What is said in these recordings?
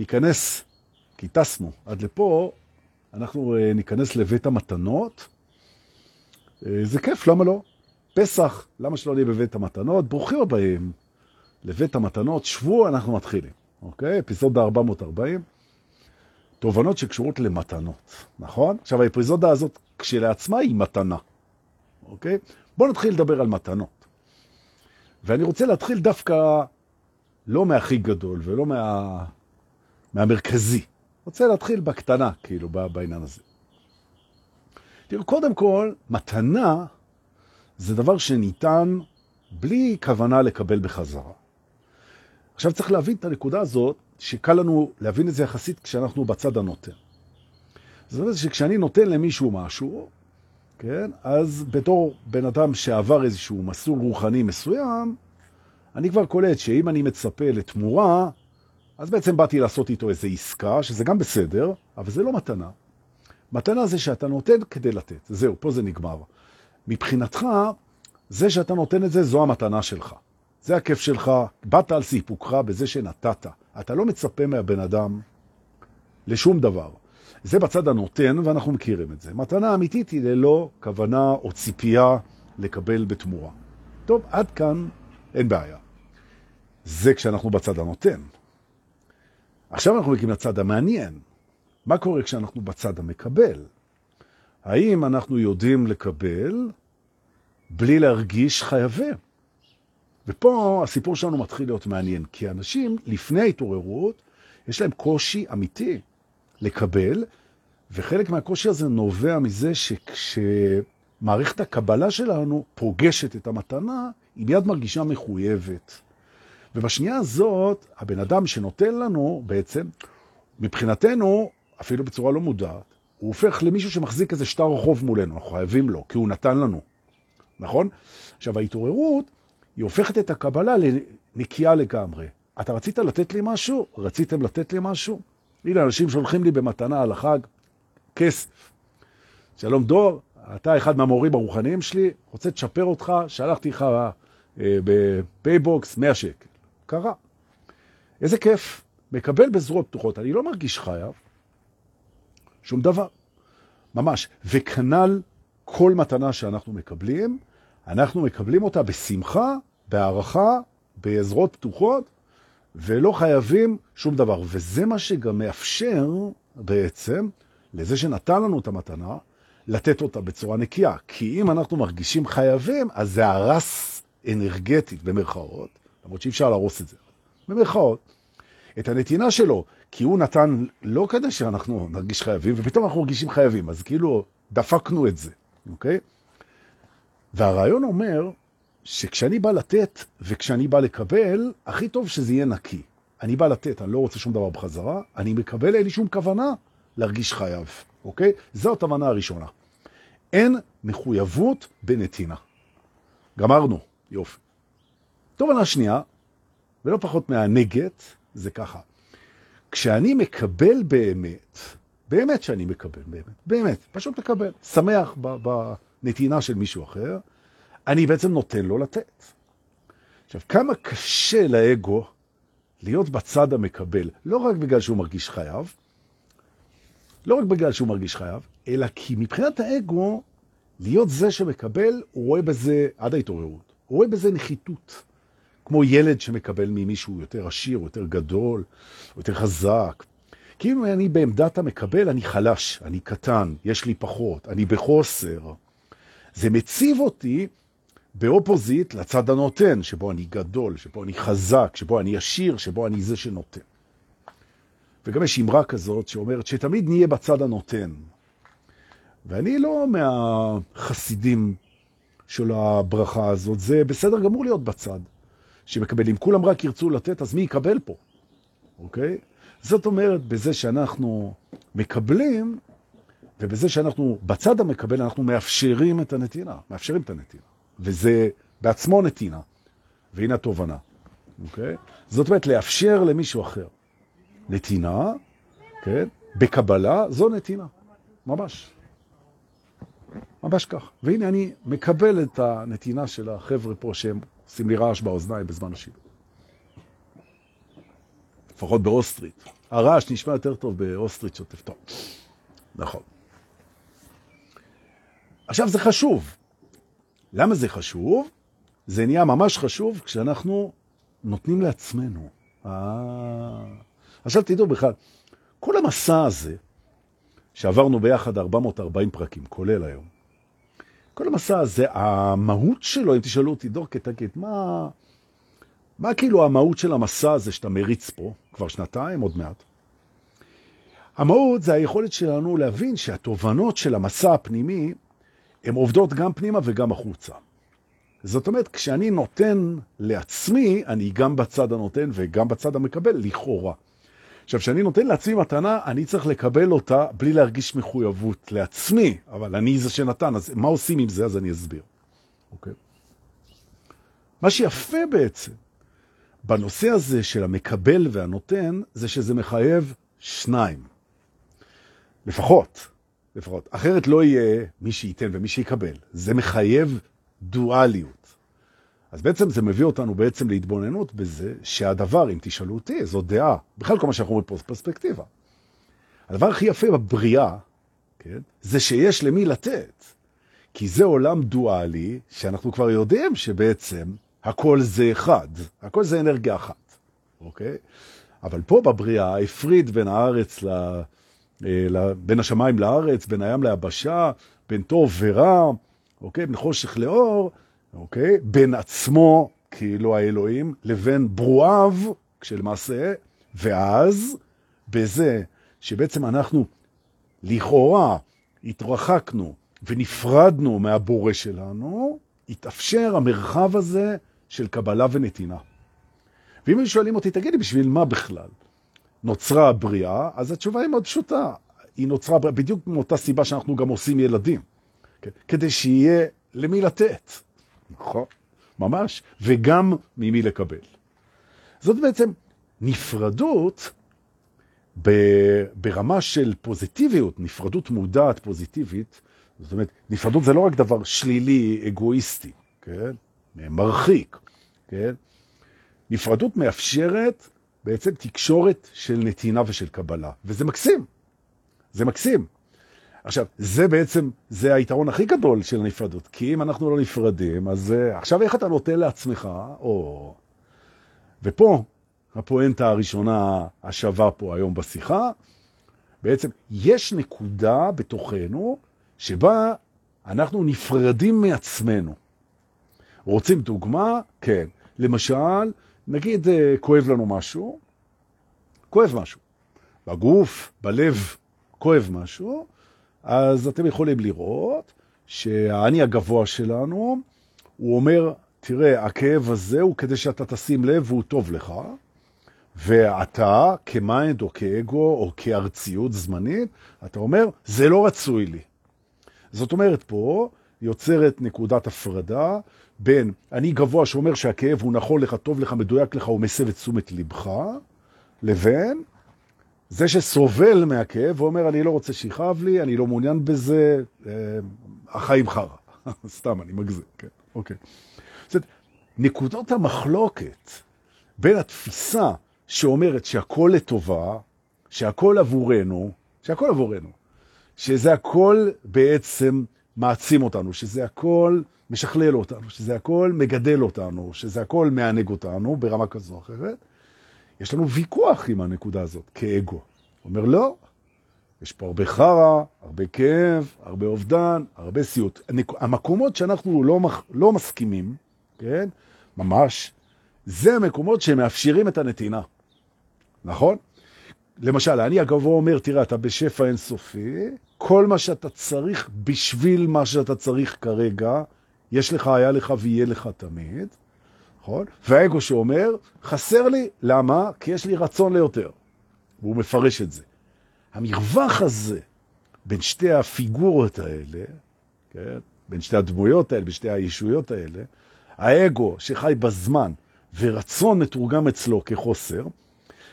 ניכנס, כי טסנו עד לפה, אנחנו אה, ניכנס לבית המתנות. אה, זה כיף, למה לא? פסח, למה שלא נהיה בבית המתנות? ברוכים הבאים לבית המתנות, שבו אנחנו מתחילים, אוקיי? אפיזודה 440, תובנות שקשורות למתנות, נכון? עכשיו, האפיזודה הזאת כשלעצמה היא מתנה, אוקיי? בואו נתחיל לדבר על מתנות. ואני רוצה להתחיל דווקא לא מהכי גדול ולא מה... מהמרכזי. רוצה להתחיל בקטנה, כאילו, בעניין הזה. תראו, קודם כל, מתנה זה דבר שניתן בלי כוונה לקבל בחזרה. עכשיו צריך להבין את הנקודה הזאת, שקל לנו להבין את זה יחסית כשאנחנו בצד הנותן. זאת אומרת שכשאני נותן למישהו משהו, כן, אז בתור בן אדם שעבר איזשהו מסלול רוחני מסוים, אני כבר קולט שאם אני מצפה לתמורה, אז בעצם באתי לעשות איתו איזו עסקה, שזה גם בסדר, אבל זה לא מתנה. מתנה זה שאתה נותן כדי לתת. זהו, פה זה נגמר. מבחינתך, זה שאתה נותן את זה, זו המתנה שלך. זה הכיף שלך, באת על סיפוקך בזה שנתת. אתה לא מצפה מהבן אדם לשום דבר. זה בצד הנותן, ואנחנו מכירים את זה. מתנה אמיתית היא ללא כוונה או ציפייה לקבל בתמורה. טוב, עד כאן אין בעיה. זה כשאנחנו בצד הנותן. עכשיו אנחנו מגיעים לצד המעניין. מה קורה כשאנחנו בצד המקבל? האם אנחנו יודעים לקבל בלי להרגיש חייבים? ופה הסיפור שלנו מתחיל להיות מעניין, כי אנשים לפני ההתעוררות, יש להם קושי אמיתי לקבל, וחלק מהקושי הזה נובע מזה שכשמערכת הקבלה שלנו פוגשת את המתנה, היא מיד מרגישה מחויבת. ובשנייה הזאת, הבן אדם שנותן לנו בעצם, מבחינתנו, אפילו בצורה לא מודעת, הוא הופך למישהו שמחזיק איזה שטר רחוב מולנו, אנחנו חייבים לו, כי הוא נתן לנו, נכון? עכשיו, ההתעוררות, היא הופכת את הקבלה לנקייה לגמרי. אתה רצית לתת לי משהו? רציתם לתת לי משהו? הנה, אנשים שולחים לי במתנה על החג כסף. שלום דור, אתה אחד מהמורים הרוחניים שלי, רוצה לצ'פר אותך, שלחתי לך אה, ב PayBox 100 שקל. קרה. איזה כיף. מקבל בזרועות פתוחות. אני לא מרגיש חייב שום דבר. ממש. וכנל כל מתנה שאנחנו מקבלים, אנחנו מקבלים אותה בשמחה, בהערכה, בזרועות פתוחות, ולא חייבים שום דבר. וזה מה שגם מאפשר בעצם לזה שנתן לנו את המתנה, לתת אותה בצורה נקייה. כי אם אנחנו מרגישים חייבים, אז זה הרס אנרגטית, במרכאות, למרות שאי אפשר להרוס את זה, במרכאות, את הנתינה שלו, כי הוא נתן לא כדי שאנחנו נרגיש חייבים, ופתאום אנחנו מרגישים חייבים, אז כאילו דפקנו את זה, אוקיי? והרעיון אומר שכשאני בא לתת וכשאני בא לקבל, הכי טוב שזה יהיה נקי. אני בא לתת, אני לא רוצה שום דבר בחזרה, אני מקבל, אין לי שום כוונה להרגיש חייב, אוקיי? זאת המנה הראשונה. אין מחויבות בנתינה. גמרנו, יופי. תובנה שנייה, ולא פחות מהנגת, זה ככה. כשאני מקבל באמת, באמת שאני מקבל, באמת, באמת, פשוט מקבל, שמח בנתינה של מישהו אחר, אני בעצם נותן לו לתת. עכשיו, כמה קשה לאגו להיות בצד המקבל, לא רק בגלל שהוא מרגיש חייב, לא רק בגלל שהוא מרגיש חייב, אלא כי מבחינת האגו, להיות זה שמקבל, הוא רואה בזה, עד ההתעוררות, הוא רואה בזה נחיתות. כמו ילד שמקבל ממישהו יותר עשיר, יותר גדול, יותר חזק. כאילו אני בעמדת המקבל, אני חלש, אני קטן, יש לי פחות, אני בחוסר. זה מציב אותי באופוזיט לצד הנותן, שבו אני גדול, שבו אני חזק, שבו אני עשיר, שבו אני זה שנותן. וגם יש אמרה כזאת שאומרת שתמיד נהיה בצד הנותן. ואני לא מהחסידים של הברכה הזאת, זה בסדר גמור להיות בצד. שמקבלים. כולם רק ירצו לתת, אז מי יקבל פה? אוקיי? זאת אומרת, בזה שאנחנו מקבלים, ובזה שאנחנו בצד המקבל, אנחנו מאפשרים את הנתינה, מאפשרים את הנתינה. וזה בעצמו נתינה. והנה התובנה, אוקיי? זאת אומרת, לאפשר למישהו אחר נתינה, כן? בקבלה, זו נתינה. ממש. ממש כך. והנה אני מקבל את הנתינה של החבר'ה פה שהם עושים לי רעש באוזניים בזמן השידור. לפחות באוסטרית. הרעש נשמע יותר טוב באוסטרית שוטף טוב. נכון. עכשיו זה חשוב. למה זה חשוב? זה נהיה ממש חשוב כשאנחנו נותנים לעצמנו. אה... עכשיו תדעו בכלל, כל המסע הזה, שעברנו ביחד 440 פרקים, כולל היום, כל המסע הזה, המהות שלו, אם תשאלו אותי, דורקה, תגיד, מה, מה כאילו המהות של המסע הזה שאתה מריץ פה, כבר שנתיים, עוד מעט? המהות זה היכולת שלנו להבין שהתובנות של המסע הפנימי, הן עובדות גם פנימה וגם החוצה. זאת אומרת, כשאני נותן לעצמי, אני גם בצד הנותן וגם בצד המקבל, לכאורה. עכשיו, כשאני נותן לעצמי מתנה, אני צריך לקבל אותה בלי להרגיש מחויבות לעצמי, אבל אני זה שנתן, אז מה עושים עם זה? אז אני אסביר. אוקיי? מה שיפה בעצם בנושא הזה של המקבל והנותן, זה שזה מחייב שניים. לפחות, לפחות. אחרת לא יהיה מי שייתן ומי שיקבל. זה מחייב דואליות. אז בעצם זה מביא אותנו בעצם להתבוננות בזה שהדבר, אם תשאלו אותי, זו דעה, בכלל כל מה שאנחנו אומרים פה זה פרספקטיבה. הדבר הכי יפה בבריאה, כן, זה שיש למי לתת. כי זה עולם דואלי, שאנחנו כבר יודעים שבעצם הכל זה אחד, הכל זה אנרגיה אחת, אוקיי? אבל פה בבריאה הפריד בין הארץ ל... אה, בין השמיים לארץ, בין הים ליבשה, בין טוב ורע, אוקיי? בין חושך לאור, אוקיי? בין עצמו, כאילו האלוהים, לבין ברואיו, כשלמעשה, ואז בזה שבעצם אנחנו לכאורה התרחקנו ונפרדנו מהבורא שלנו, התאפשר המרחב הזה של קבלה ונתינה. ואם שואלים אותי, תגידי, בשביל מה בכלל נוצרה הבריאה? אז התשובה היא מאוד פשוטה. היא נוצרה בדיוק מאותה סיבה שאנחנו גם עושים ילדים. כן? כדי שיהיה למי לתת. נכון, ממש, וגם ממי לקבל. זאת בעצם נפרדות ברמה של פוזיטיביות, נפרדות מודעת פוזיטיבית, זאת אומרת, נפרדות זה לא רק דבר שלילי, אגואיסטי, כן? מרחיק, כן? נפרדות מאפשרת בעצם תקשורת של נתינה ושל קבלה, וזה מקסים, זה מקסים. עכשיו, זה בעצם, זה היתרון הכי גדול של הנפרדות, כי אם אנחנו לא נפרדים, אז uh, עכשיו איך אתה נותן לעצמך, או... ופה, הפואנטה הראשונה השווה פה היום בשיחה, בעצם יש נקודה בתוכנו שבה אנחנו נפרדים מעצמנו. רוצים דוגמה? כן. למשל, נגיד uh, כואב לנו משהו, כואב משהו. בגוף, בלב, כואב משהו, אז אתם יכולים לראות שהאני הגבוה שלנו, הוא אומר, תראה, הכאב הזה הוא כדי שאתה תשים לב והוא טוב לך, ואתה כמיינד או כאגו או כארציות זמנית, אתה אומר, זה לא רצוי לי. זאת אומרת, פה יוצרת נקודת הפרדה בין אני גבוה שאומר שהכאב הוא נכון לך, טוב לך, מדויק לך, הוא מסב את תשומת לבך, לבין זה שסובל מהכאב ואומר, אני לא רוצה שיכאב לי, אני לא מעוניין בזה, אה, החיים חרא. סתם, אני מגזים, כן, אוקיי. זאת נקודות המחלוקת בין התפיסה שאומרת שהכל לטובה, שהכל עבורנו, שהכל עבורנו, שזה הכל בעצם מעצים אותנו, שזה הכל משכלל אותנו, שזה הכל מגדל אותנו, שזה הכל מענג אותנו ברמה כזו או אחרת, יש לנו ויכוח עם הנקודה הזאת, כאגו. אומר, לא, יש פה הרבה חרא, הרבה כאב, הרבה אובדן, הרבה סיוט. המקומות שאנחנו לא, לא מסכימים, כן, ממש, זה המקומות שמאפשרים את הנתינה, נכון? למשל, אני הגבוה אומר, תראה, אתה בשפע אינסופי, כל מה שאתה צריך בשביל מה שאתה צריך כרגע, יש לך, היה לך ויהיה לך תמיד. נכון? והאגו שאומר, חסר לי, למה? כי יש לי רצון ליותר. והוא מפרש את זה. המרווח הזה בין שתי הפיגורות האלה, כן? בין שתי הדמויות האלה, בין שתי הישויות האלה, האגו שחי בזמן ורצון מתורגם אצלו כחוסר,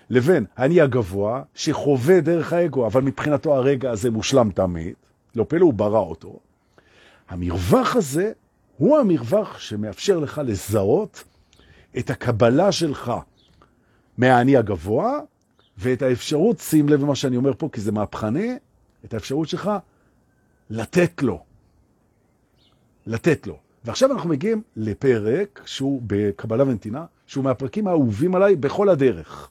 לבין אני הגבוה שחווה דרך האגו, אבל מבחינתו הרגע הזה מושלם תמיד, לא פלא הוא ברא אותו. המרווח הזה הוא המרווח שמאפשר לך לזהות את הקבלה שלך מהאני הגבוה ואת האפשרות, שים לב למה שאני אומר פה, כי זה מהפכני, את האפשרות שלך לתת לו. לתת לו. ועכשיו אנחנו מגיעים לפרק שהוא בקבלה ונתינה, שהוא מהפרקים האהובים עליי בכל הדרך.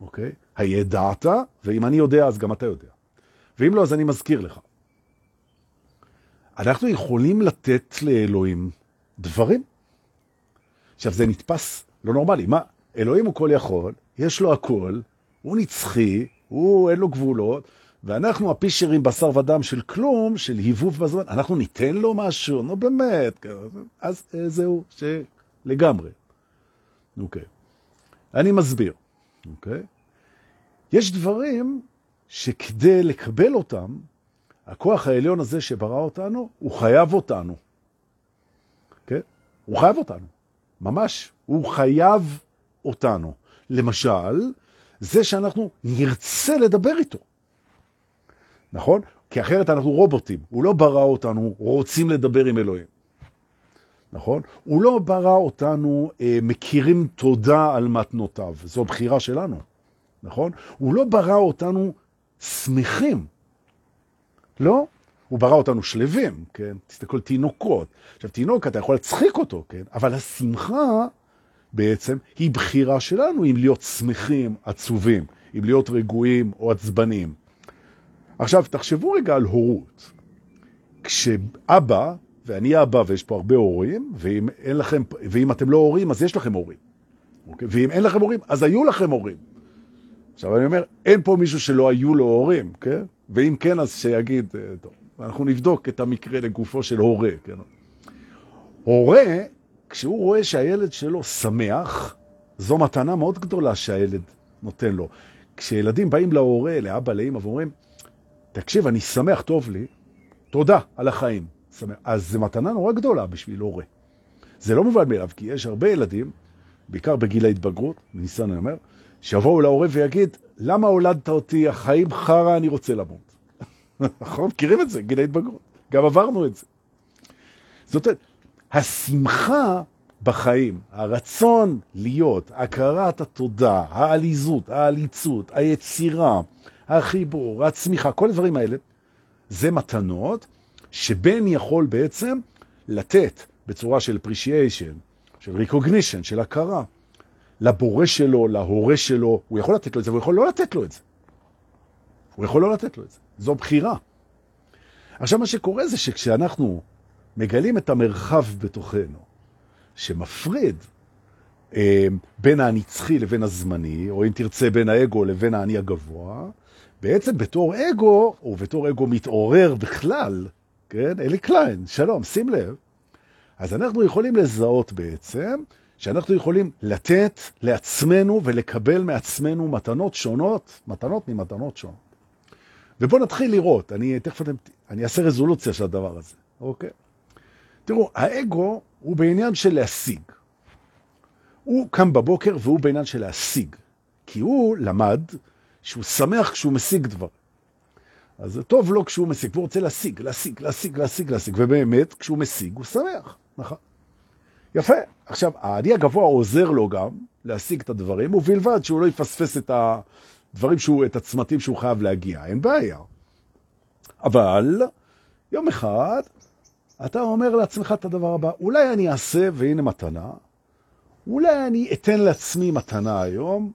אוקיי? הידעת, ואם אני יודע, אז גם אתה יודע. ואם לא, אז אני מזכיר לך. אנחנו יכולים לתת לאלוהים דברים. עכשיו, זה נתפס לא נורמלי. מה? אלוהים הוא כל יכול, יש לו הכל, הוא נצחי, הוא אין לו גבולות, ואנחנו הפישרים בשר ודם של כלום, של היבוב בזמן, אנחנו ניתן לו משהו, נו באמת, אז אה, זהו, שלגמרי. אוקיי. אני מסביר, אוקיי? יש דברים שכדי לקבל אותם, הכוח העליון הזה שברא אותנו, הוא חייב אותנו. כן? הוא חייב אותנו. ממש. הוא חייב אותנו. למשל, זה שאנחנו נרצה לדבר איתו. נכון? כי אחרת אנחנו רובוטים. הוא לא ברא אותנו רוצים לדבר עם אלוהים. נכון? הוא לא ברא אותנו אה, מכירים תודה על מתנותיו. זו בחירה שלנו. נכון? הוא לא ברא אותנו שמחים. לא? הוא ברא אותנו שלווים, כן? תסתכל, תינוקות. עכשיו, תינוק, אתה יכול להצחיק אותו, כן? אבל השמחה בעצם היא בחירה שלנו אם להיות שמחים, עצובים, אם להיות רגועים או עצבנים. עכשיו, תחשבו רגע על הורות. כשאבא, ואני אבא ויש פה הרבה הורים, ואם, לכם, ואם אתם לא הורים, אז יש לכם הורים. אוקיי? ואם אין לכם הורים, אז היו לכם הורים. עכשיו, אני אומר, אין פה מישהו שלא היו לו הורים, כן? ואם כן, אז שיגיד, אה, טוב, אנחנו נבדוק את המקרה לגופו של הורה, כן? הורה, כשהוא רואה שהילד שלו שמח, זו מתנה מאוד גדולה שהילד נותן לו. כשילדים באים להורה, לאבא, לאמא, ואומרים, תקשיב, אני שמח, טוב לי, תודה על החיים. שמח. אז זו מתנה נורא גדולה בשביל הורה. זה לא מובן מאליו, כי יש הרבה ילדים, בעיקר בגיל ההתבגרות, מניסיון אני אומר, שיבואו להורה ויגיד, למה הולדת אותי, החיים חרא, אני רוצה למות. נכון? מכירים את זה, גיל ההתבגרות. גם עברנו את זה. זאת אומרת, השמחה בחיים, הרצון להיות, הכרת התודה, העליזות, העליצות, היצירה, החיבור, הצמיחה, כל הדברים האלה, זה מתנות שבן יכול בעצם לתת בצורה של appreciation, של recognition, של הכרה, לבורא שלו, להורה שלו, הוא יכול לתת לו את זה, הוא יכול לא לתת לו את זה. הוא יכול לא לתת לו את זה. זו בחירה. עכשיו, מה שקורה זה שכשאנחנו מגלים את המרחב בתוכנו, שמפריד אה, בין הנצחי לבין הזמני, או אם תרצה בין האגו לבין האני הגבוה, בעצם בתור אגו, או בתור אגו מתעורר בכלל, כן? אלי קליין, שלום, שים לב. אז אנחנו יכולים לזהות בעצם שאנחנו יכולים לתת לעצמנו ולקבל מעצמנו מתנות שונות, מתנות ממתנות שונות. ובואו נתחיל לראות, אני תכף אתם, אני אעשה רזולוציה של הדבר הזה, אוקיי? תראו, האגו הוא בעניין של להשיג. הוא קם בבוקר והוא בעניין של להשיג, כי הוא למד שהוא שמח כשהוא משיג דבר. אז זה טוב לו כשהוא משיג, והוא רוצה להשיג, להשיג, להשיג, להשיג, להשיג, ובאמת, כשהוא משיג, הוא שמח, נכון? יפה. עכשיו, האני הגבוה עוזר לו גם להשיג את הדברים, ובלבד שהוא לא יפספס את הדברים, שהוא, את הצמתים שהוא חייב להגיע, אין בעיה. אבל יום אחד אתה אומר לעצמך את הדבר הבא, אולי אני אעשה, והנה מתנה, אולי אני אתן לעצמי מתנה היום,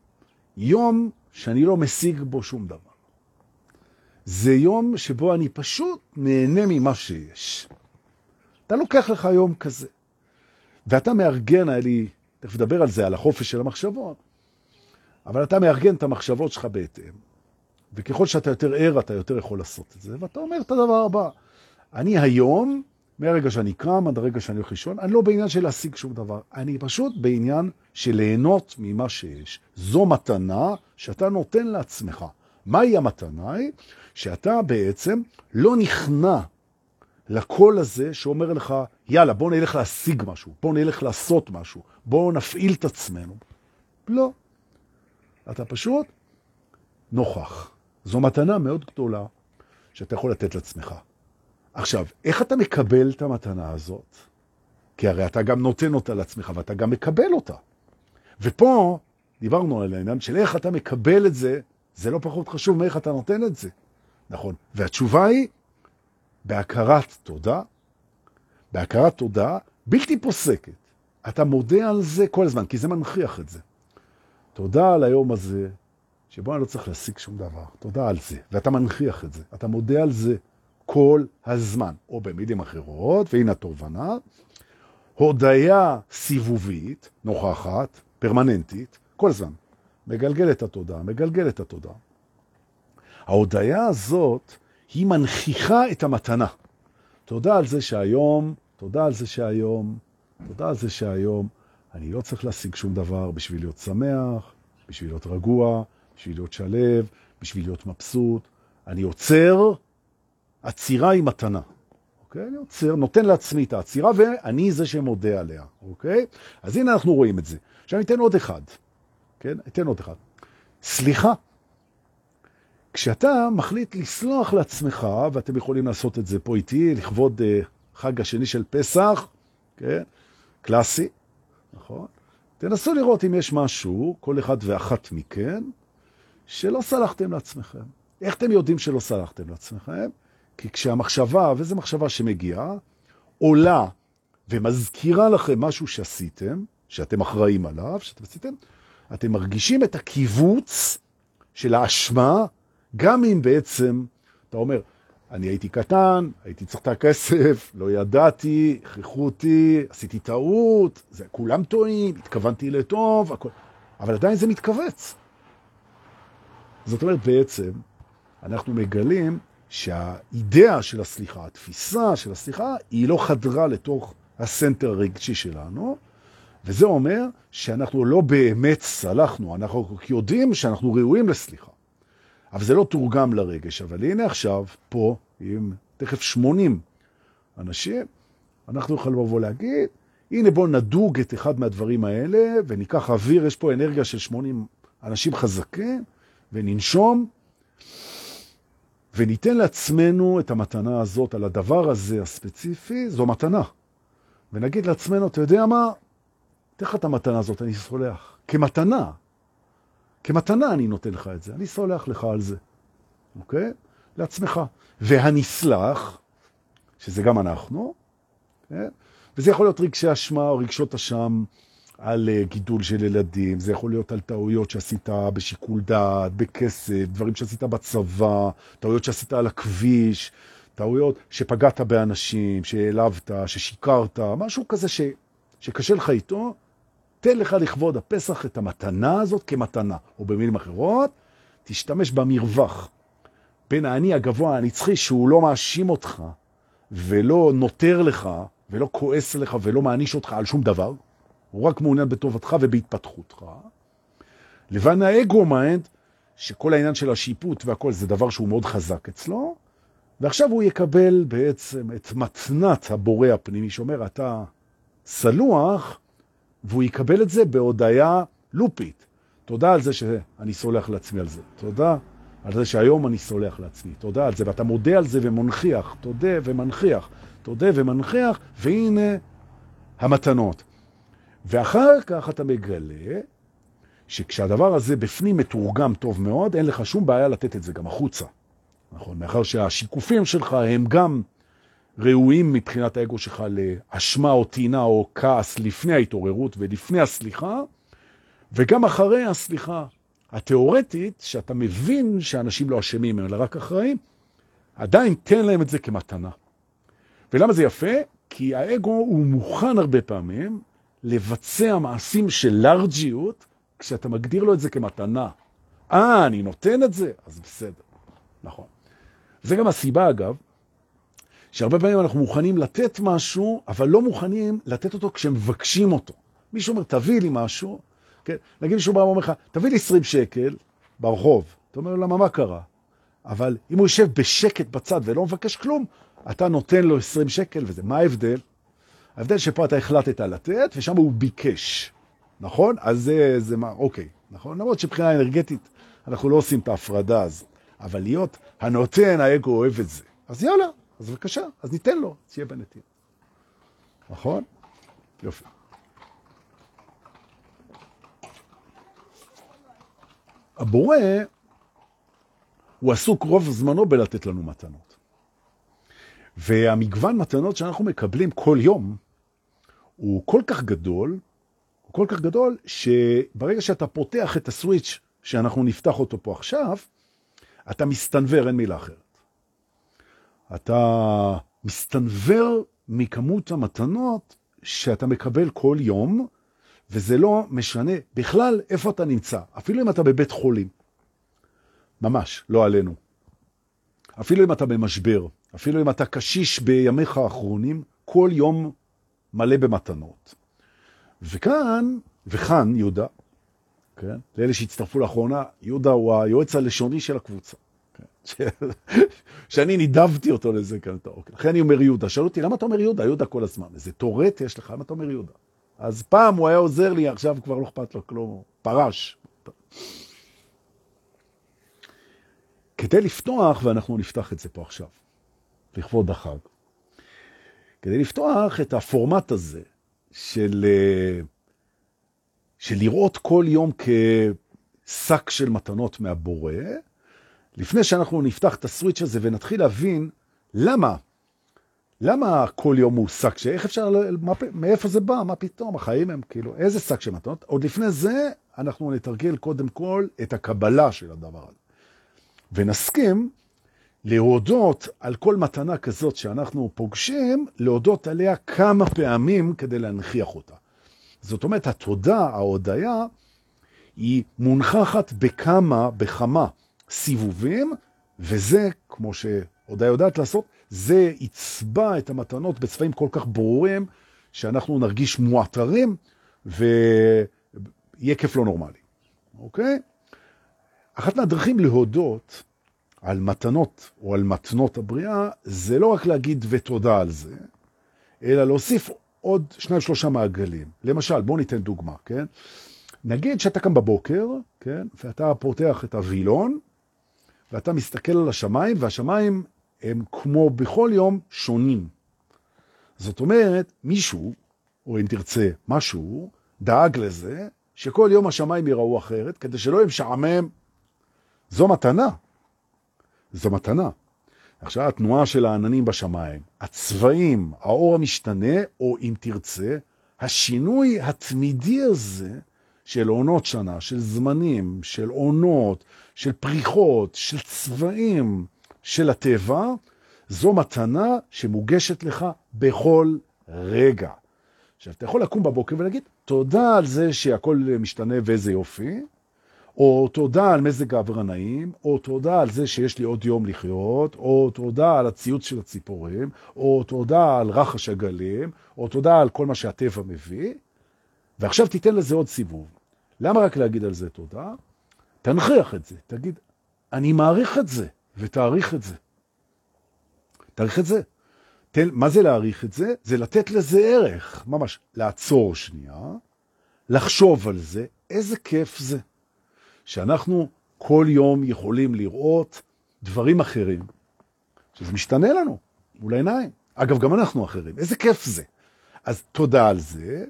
יום שאני לא משיג בו שום דבר. זה יום שבו אני פשוט נהנה ממה שיש. אתה לוקח לך יום כזה. ואתה מארגן, היה לי, תכף נדבר על זה, על החופש של המחשבות, אבל אתה מארגן את המחשבות שלך בהתאם. וככל שאתה יותר ער, אתה יותר יכול לעשות את זה. ואתה אומר את הדבר הבא, אני היום, מהרגע שאני קם עד הרגע שאני הולך לישון, אני לא בעניין של להשיג שום דבר. אני פשוט בעניין של ליהנות ממה שיש. זו מתנה שאתה נותן לעצמך. מהי המתנה? היא שאתה בעצם לא נכנע לקול הזה שאומר לך, יאללה, בוא נלך להשיג משהו, בוא נלך לעשות משהו, בוא נפעיל את עצמנו. לא. אתה פשוט נוכח. זו מתנה מאוד גדולה שאתה יכול לתת לעצמך. עכשיו, איך אתה מקבל את המתנה הזאת? כי הרי אתה גם נותן אותה לעצמך ואתה גם מקבל אותה. ופה דיברנו על העניין של איך אתה מקבל את זה, זה לא פחות חשוב מאיך אתה נותן את זה. נכון. והתשובה היא, בהכרת תודה, בהכרת תודה בלתי פוסקת. אתה מודה על זה כל הזמן, כי זה מנכיח את זה. תודה על היום הזה, שבו אני לא צריך להשיג שום דבר. תודה על זה. ואתה מנכיח את זה. אתה מודה על זה כל הזמן. או במילים אחרות, והנה התובנה, הודיה סיבובית, נוכחת, פרמננטית, כל הזמן. מגלגל את התודעה, מגלגל את התודעה. ההודיה הזאת, היא מנכיחה את המתנה. תודה על זה שהיום, תודה על זה שהיום, תודה על זה שהיום אני לא צריך להשיג שום דבר בשביל להיות שמח, בשביל להיות רגוע, בשביל להיות שלב, בשביל להיות מבסוט. אני עוצר, עצירה היא מתנה. אוקיי? אני עוצר, נותן לעצמי את העצירה, ואני זה שמודה עליה, אוקיי? אז הנה אנחנו רואים את זה. עכשיו אני אתן עוד אחד, כן? אתן עוד אחד. סליחה. כשאתה מחליט לסלוח לעצמך, ואתם יכולים לעשות את זה פה איתי, לכבוד uh, חג השני של פסח, כן? קלאסי, נכון? תנסו לראות אם יש משהו, כל אחד ואחת מכן, שלא סלחתם לעצמכם. איך אתם יודעים שלא סלחתם לעצמכם? כי כשהמחשבה, וזו מחשבה שמגיעה, עולה ומזכירה לכם משהו שעשיתם, שאתם אחראים עליו, שאתם עשיתם, אתם מרגישים את הקיבוץ של האשמה, גם אם בעצם, אתה אומר, אני הייתי קטן, הייתי צריך את הכסף, לא ידעתי, הכריחו אותי, עשיתי טעות, זה, כולם טועים, התכוונתי לטוב, הכל, אבל עדיין זה מתכווץ. זאת אומרת, בעצם, אנחנו מגלים שהאידאה של הסליחה, התפיסה של הסליחה, היא לא חדרה לתוך הסנטר הרגשי שלנו, וזה אומר שאנחנו לא באמת סלחנו, אנחנו יודעים שאנחנו ראויים לסליחה. אבל זה לא תורגם לרגש. אבל הנה עכשיו, פה, עם תכף 80 אנשים, אנחנו יכולים לבוא להגיד, הנה בואו נדוג את אחד מהדברים האלה, וניקח אוויר, יש פה אנרגיה של 80 אנשים חזקים, וננשום, וניתן לעצמנו את המתנה הזאת על הדבר הזה הספציפי, זו מתנה. ונגיד לעצמנו, אתה יודע מה? תן לך את המתנה הזאת, אני סולח. כמתנה. כמתנה אני נותן לך את זה, אני סולח לך על זה, אוקיי? לעצמך. והנסלח, שזה גם אנחנו, כן? וזה יכול להיות רגשי אשמה או רגשות אשם על אה, גידול של ילדים, זה יכול להיות על טעויות שעשית בשיקול דעת, בכסף, דברים שעשית בצבא, טעויות שעשית על הכביש, טעויות שפגעת באנשים, שהעלבת, ששיקרת, משהו כזה ש, שקשה לך איתו, תן לך לכבוד הפסח את המתנה הזאת כמתנה, או במילים אחרות, תשתמש במרווח בין האני הגבוה הנצחי שהוא לא מאשים אותך ולא נוטר לך ולא כועס לך ולא מעניש אותך על שום דבר, הוא רק מעוניין בטובתך ובהתפתחותך, לבין ה ego mind, שכל העניין של השיפוט והכל זה דבר שהוא מאוד חזק אצלו, ועכשיו הוא יקבל בעצם את מתנת הבורא הפנימי שאומר, אתה סלוח, והוא יקבל את זה בהודעה לופית. תודה על זה שאני סולח לעצמי על זה. תודה על זה שהיום אני סולח לעצמי. תודה על זה, ואתה מודה על זה ומונחיח. תודה ומנחיח. תודה ומנחיח, והנה המתנות. ואחר כך אתה מגלה שכשהדבר הזה בפנים מתורגם טוב מאוד, אין לך שום בעיה לתת את זה גם החוצה. נכון? מאחר שהשיקופים שלך הם גם ראויים מבחינת האגו שלך לאשמה או טינה או כעס לפני ההתעוררות ולפני הסליחה, וגם אחרי הסליחה התיאורטית, שאתה מבין שאנשים לא אשמים, אלא רק אחראים, עדיין תן להם את זה כמתנה. ולמה זה יפה? כי האגו הוא מוכן הרבה פעמים לבצע מעשים של לארג'יות, כשאתה מגדיר לו את זה כמתנה. אה, אני נותן את זה? אז בסדר. נכון. זה גם הסיבה, אגב, שהרבה פעמים אנחנו מוכנים לתת משהו, אבל לא מוכנים לתת אותו כשמבקשים אותו. מישהו אומר, תביא לי משהו, כן? נגיד מישהו בא ואומר לך, תביא לי 20 שקל ברחוב. אתה אומר, למה, מה קרה? אבל אם הוא יושב בשקט בצד ולא מבקש כלום, אתה נותן לו 20 שקל וזה. מה ההבדל? ההבדל שפה אתה החלטת לתת, ושם הוא ביקש, נכון? אז זה, זה מה, אוקיי, נכון? למרות שבחינה אנרגטית אנחנו לא עושים את ההפרדה הזאת, אבל להיות הנותן, האגו אוהב את זה. אז יאללה, אז בבקשה, אז ניתן לו, שיהיה בנתיב. נכון? יופי. הבורא, הוא עסוק רוב זמנו בלתת לנו מתנות. והמגוון מתנות שאנחנו מקבלים כל יום, הוא כל כך גדול, הוא כל כך גדול, שברגע שאתה פותח את הסוויץ' שאנחנו נפתח אותו פה עכשיו, אתה מסתנבר, אין מילה אחרת. אתה מסתנבר מכמות המתנות שאתה מקבל כל יום, וזה לא משנה בכלל איפה אתה נמצא, אפילו אם אתה בבית חולים. ממש, לא עלינו. אפילו אם אתה במשבר, אפילו אם אתה קשיש בימיך האחרונים, כל יום מלא במתנות. וכאן, וכאן יהודה, כן? לאלה שהצטרפו לאחרונה, יהודה הוא היועץ הלשוני של הקבוצה. שאני נידבתי אותו לזה כאן את האוכל. לכן אני אומר יהודה. שאלו אותי, למה אתה אומר יהודה? יהודה כל הזמן. איזה טורט יש לך, למה אתה אומר יהודה? אז פעם הוא היה עוזר לי, עכשיו כבר לא אכפת לו כלום, פרש. כדי לפתוח, ואנחנו נפתח את זה פה עכשיו, לכבוד החג, כדי לפתוח את הפורמט הזה של, אה, של לראות כל יום כשק של מתנות מהבורא, לפני שאנחנו נפתח את הסוויץ' הזה ונתחיל להבין למה, למה כל יום הוא שק, איך אפשר, מה, מאיפה זה בא, מה פתאום, החיים הם כאילו, איזה שק של מתנות? עוד לפני זה אנחנו נתרגל קודם כל את הקבלה של הדבר הזה. ונסכים להודות על כל מתנה כזאת שאנחנו פוגשים, להודות עליה כמה פעמים כדי להנכיח אותה. זאת אומרת, התודה, ההודיה, היא מונחחת בכמה, בכמה סיבובים, וזה, כמו שהודיה יודעת לעשות, זה יצבע את המתנות בצבעים כל כך ברורים, שאנחנו נרגיש מועטרים, ויהיה כיף לא נורמלי, אוקיי? אחת מהדרכים להודות על מתנות או על מתנות הבריאה, זה לא רק להגיד ותודה על זה, אלא להוסיף עוד שניים שלושה מעגלים. למשל, בואו ניתן דוגמה, כן? נגיד שאתה קם בבוקר, כן? ואתה פותח את הווילון, ואתה מסתכל על השמיים, והשמיים הם כמו בכל יום שונים. זאת אומרת, מישהו, או אם תרצה משהו, דאג לזה שכל יום השמיים יראו אחרת, כדי שלא יהיה משעמם. זו מתנה. זו מתנה. עכשיו, התנועה של העננים בשמיים, הצבעים, האור המשתנה, או אם תרצה, השינוי התמידי הזה של עונות שנה, של זמנים, של עונות, של פריחות, של צבעים של הטבע, זו מתנה שמוגשת לך בכל רגע. עכשיו, אתה יכול לקום בבוקר ולהגיד, תודה על זה שהכל משתנה ואיזה יופי, או תודה על מזג האוויר הנעים, או תודה על זה שיש לי עוד יום לחיות, או תודה על הציוץ של הציפורים, או תודה על רחש הגלים, או תודה על כל מה שהטבע מביא, ועכשיו תיתן לזה עוד סיבוב. למה רק להגיד על זה תודה? תנכיח את זה, תגיד, אני מעריך את זה, ותעריך את זה. תעריך את זה. תן, מה זה להעריך את זה? זה לתת לזה ערך, ממש לעצור שנייה, לחשוב על זה, איזה כיף זה. שאנחנו כל יום יכולים לראות דברים אחרים, שזה משתנה לנו מול העיניים. אגב, גם אנחנו אחרים. איזה כיף זה. אז תודה על זה,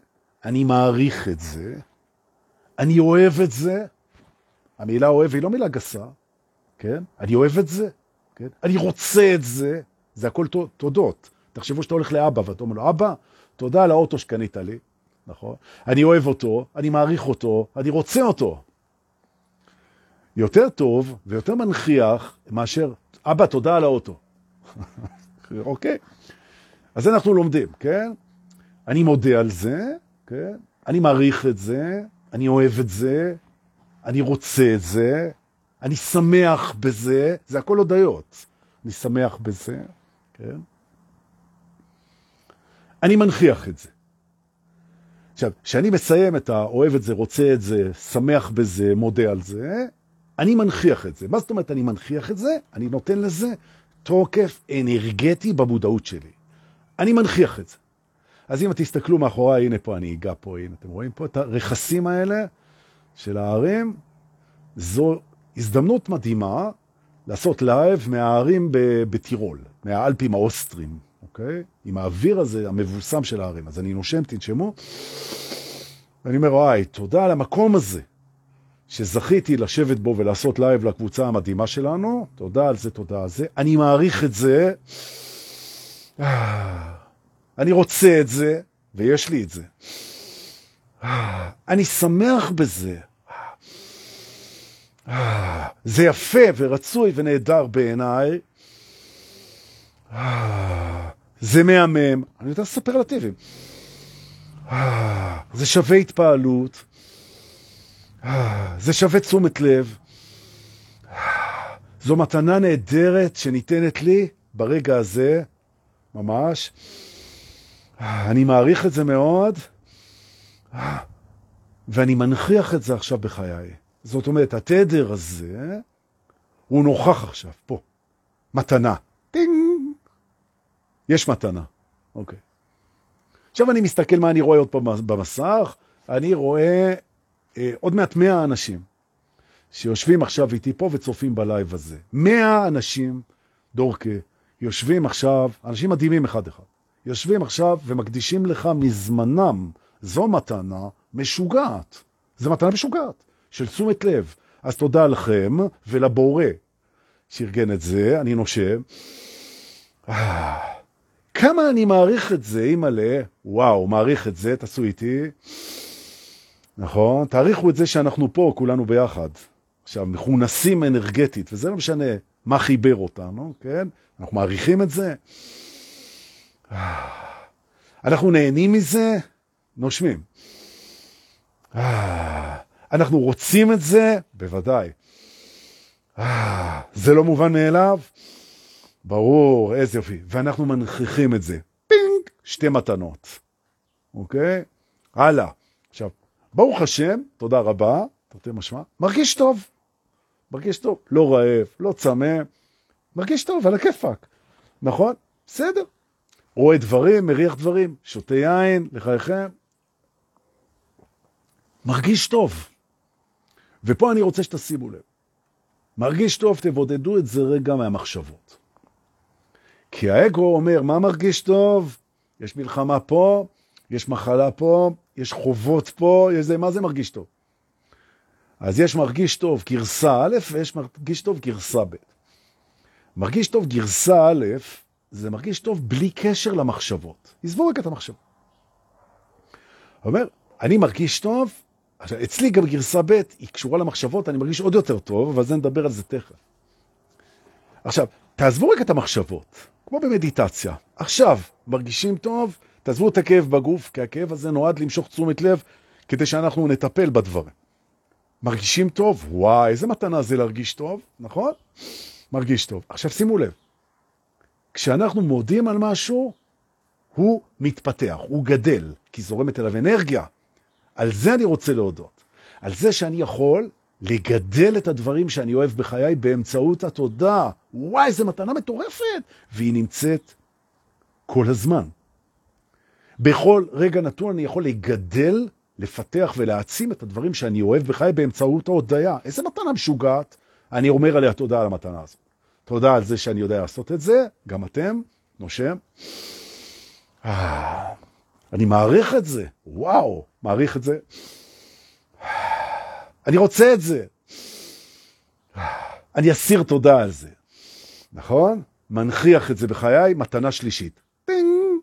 אני מעריך את זה, אני אוהב את זה. המילה אוהב היא לא מילה גסה, כן? אני אוהב את זה, כן? אני רוצה את זה, זה הכל תודות. תחשבו שאתה הולך לאבא ואתה אומר לו, אבא, תודה על האוטו שקנית לי, נכון? אני אוהב אותו, אני מעריך אותו, אני רוצה אותו. יותר טוב ויותר מנכיח מאשר, אבא, תודה על האוטו. אוקיי? אז אנחנו לומדים, כן? אני מודה על זה, כן? אני מעריך את זה, אני אוהב את זה, אני רוצה את זה, אני שמח בזה, זה הכל הודיות. אני שמח בזה, כן? אני מנכיח את זה. עכשיו, כשאני מסיים את האוהב את זה, רוצה את זה, שמח בזה, מודה על זה, אני מנכיח את זה. מה זאת אומרת אני מנכיח את זה? אני נותן לזה תוקף אנרגטי במודעות שלי. אני מנכיח את זה. אז אם תסתכלו מאחורי, הנה פה אני אגע פה, הנה אתם רואים פה את הרכסים האלה של ההרים, זו הזדמנות מדהימה לעשות live מההרים בטירול, מהאלפים האוסטרים, אוקיי? עם האוויר הזה, המבוסם של ההרים. אז אני נושם, תנשמו, ואני אומר, וואי, תודה על המקום הזה. שזכיתי לשבת בו ולעשות live לקבוצה המדהימה שלנו. תודה על זה, תודה על זה. אני מעריך את זה. אני רוצה את זה, ויש לי את זה. אני שמח בזה. זה יפה ורצוי ונהדר בעיניי. זה מהמם. אני יודע לספר על הטבעים. זה שווה התפעלות. זה שווה תשומת לב. זו מתנה נהדרת שניתנת לי ברגע הזה, ממש. אני מעריך את זה מאוד, ואני מנכיח את זה עכשיו בחיי. זאת אומרת, התדר הזה, הוא נוכח עכשיו, פה. מתנה. טינג! יש מתנה. אוקיי. עכשיו אני מסתכל מה אני רואה עוד פעם במסך. אני רואה אה, עוד מעט 100 אנשים שיושבים עכשיו איתי פה וצופים ב live הזה. 100 אנשים, דורקה, יושבים עכשיו, אנשים מדהימים אחד-אחד, יושבים עכשיו ומקדישים לך מזמנם. זו מתנה משוגעת. זו מתנה משוגעת. של תשומת לב. אז תודה לכם ולבורא שארגן את זה, אני נושם. כמה אני מעריך את זה, אימא'לה, וואו, מעריך את זה, תעשו איתי. נכון? תעריכו את זה שאנחנו פה, כולנו ביחד. עכשיו, מכונסים אנרגטית, וזה לא משנה מה חיבר אותנו, כן? אנחנו מעריכים את זה. אנחנו נהנים מזה, נושמים. אנחנו רוצים את זה? בוודאי. אה, זה לא מובן מאליו? ברור, איזה יופי. ואנחנו מנכיחים את זה. פינג, שתי מתנות. אוקיי? הלאה. עכשיו, ברוך השם, תודה רבה, תרתי משמע, מרגיש טוב. מרגיש טוב, לא רעב, לא צמא, מרגיש טוב, על הכיפאק. נכון? בסדר. רואה דברים, מריח דברים, שותה יין, לחייכם. מרגיש טוב. ופה אני רוצה שתשימו לב. מרגיש טוב, תבודדו את זה רגע מהמחשבות. כי האגו אומר, מה מרגיש טוב? יש מלחמה פה, יש מחלה פה, יש חובות פה, יש זה, מה זה מרגיש טוב? אז יש מרגיש טוב גרסה א' ויש מרגיש טוב גרסה ב'. מרגיש טוב גרסה א', זה מרגיש טוב בלי קשר למחשבות. עזבו רק את המחשבות. אומר, אני מרגיש טוב עכשיו, אצלי גם גרסה ב' היא קשורה למחשבות, אני מרגיש עוד יותר טוב, אבל זה נדבר על זה תכף. עכשיו, תעזבו רק את המחשבות, כמו במדיטציה. עכשיו, מרגישים טוב, תעזבו את הכאב בגוף, כי הכאב הזה נועד למשוך תשומת לב כדי שאנחנו נטפל בדברים. מרגישים טוב? וואי, איזה מתנה זה להרגיש טוב, נכון? מרגיש טוב. עכשיו שימו לב, כשאנחנו מודים על משהו, הוא מתפתח, הוא גדל, כי זורמת אליו אנרגיה. על זה אני רוצה להודות. על זה שאני יכול לגדל את הדברים שאני אוהב בחיי באמצעות התודה. וואי, איזה מתנה מטורפת! והיא נמצאת כל הזמן. בכל רגע נתון אני יכול לגדל, לפתח ולהעצים את הדברים שאני אוהב בחיי באמצעות ההודיה. איזה מתנה משוגעת. אני אומר עליה תודה על המתנה הזאת. תודה על זה שאני יודע לעשות את זה, גם אתם, נושם. אני מעריך את זה, וואו, מעריך את זה. אני רוצה את זה. אני אסיר תודה על זה. נכון? מנכיח את זה בחיי, מתנה שלישית. טינג!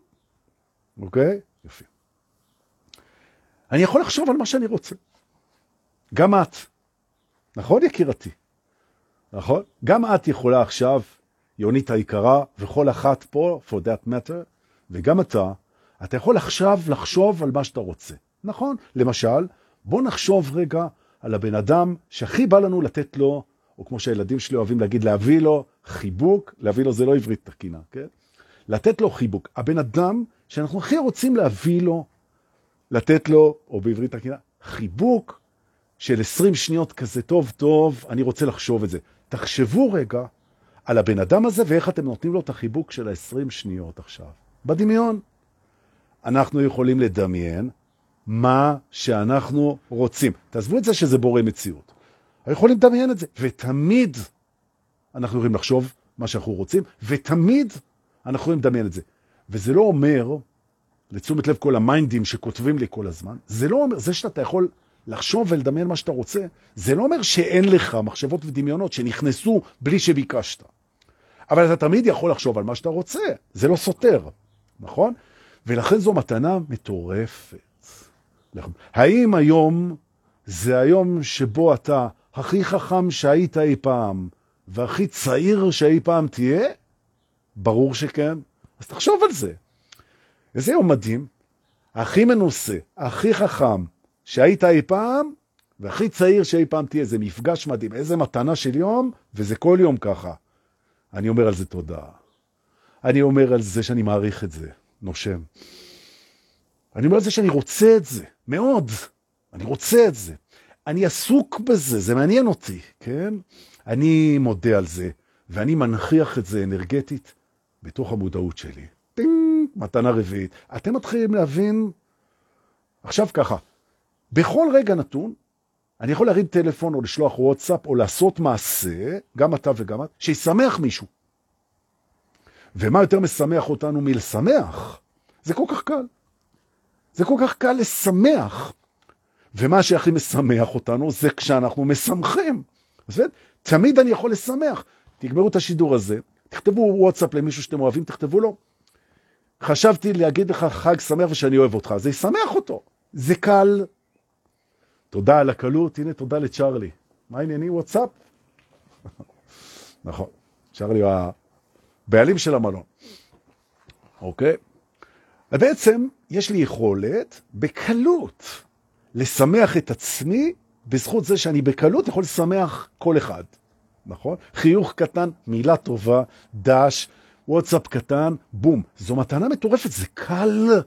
אוקיי? יופי. אני יכול לחשוב על מה שאני רוצה. גם את. נכון, יקירתי? נכון? גם את יכולה עכשיו, יונית היקרה, וכל אחת פה, for that matter, וגם אתה, אתה יכול עכשיו לחשוב על מה שאתה רוצה. נכון? למשל, בוא נחשוב רגע על הבן אדם שהכי בא לנו לתת לו, או כמו שהילדים שלי אוהבים להגיד, להביא לו חיבוק, להביא לו זה לא עברית תקינה, כן? לתת לו חיבוק. הבן אדם שאנחנו הכי רוצים להביא לו, לתת לו, או בעברית תקינה, חיבוק של 20 שניות כזה טוב טוב, אני רוצה לחשוב את זה. תחשבו רגע על הבן אדם הזה ואיך אתם נותנים לו את החיבוק של ה-20 שניות עכשיו. בדמיון. אנחנו יכולים לדמיין מה שאנחנו רוצים. תעזבו את זה שזה בורא מציאות. אנחנו יכולים לדמיין את זה, ותמיד אנחנו יכולים לחשוב מה שאנחנו רוצים, ותמיד אנחנו יכולים לדמיין את זה. וזה לא אומר, לתשומת לב כל המיינדים שכותבים לי כל הזמן, זה לא אומר, זה שאתה יכול לחשוב ולדמיין מה שאתה רוצה, זה לא אומר שאין לך מחשבות ודמיונות שנכנסו בלי שביקשת. אבל אתה תמיד יכול לחשוב על מה שאתה רוצה, זה לא סותר, נכון? ולכן זו מתנה מטורפת. האם היום זה היום שבו אתה הכי חכם שהיית אי פעם, והכי צעיר שאי פעם תהיה? ברור שכן. אז תחשוב על זה. איזה יום מדהים, הכי מנוסה, הכי חכם שהיית אי פעם, והכי צעיר שאי פעם תהיה. זה מפגש מדהים, איזה מתנה של יום, וזה כל יום ככה. אני אומר על זה תודה. אני אומר על זה שאני מעריך את זה, נושם. אני אומר על זה שאני רוצה את זה, מאוד. אני רוצה את זה. אני עסוק בזה, זה מעניין אותי, כן? אני מודה על זה, ואני מנכיח את זה אנרגטית בתוך המודעות שלי. טינג, מתנה רביעית. אתם מתחילים להבין, עכשיו ככה, בכל רגע נתון, אני יכול להרים טלפון או לשלוח וואטסאפ או לעשות מעשה, גם אתה וגם את, שישמח מישהו. ומה יותר משמח אותנו מלשמח? זה כל כך קל. זה כל כך קל לשמח. ומה שהכי משמח אותנו זה כשאנחנו משמחים. אז תמיד אני יכול לשמח. תגמרו את השידור הזה, תכתבו וואטסאפ למישהו שאתם אוהבים, תכתבו לו. חשבתי להגיד לך חג שמח ושאני אוהב אותך, זה ישמח אותו. זה קל. תודה על הקלות, הנה תודה לצ'רלי. מה הענייני וואטסאפ? נכון, צ'רלי הוא הבעלים של המלון. אוקיי? ובעצם יש לי יכולת בקלות לשמח את עצמי בזכות זה שאני בקלות יכול לשמח כל אחד, נכון? חיוך קטן, מילה טובה, דש, וואטסאפ קטן, בום. זו מתנה מטורפת, זה קל.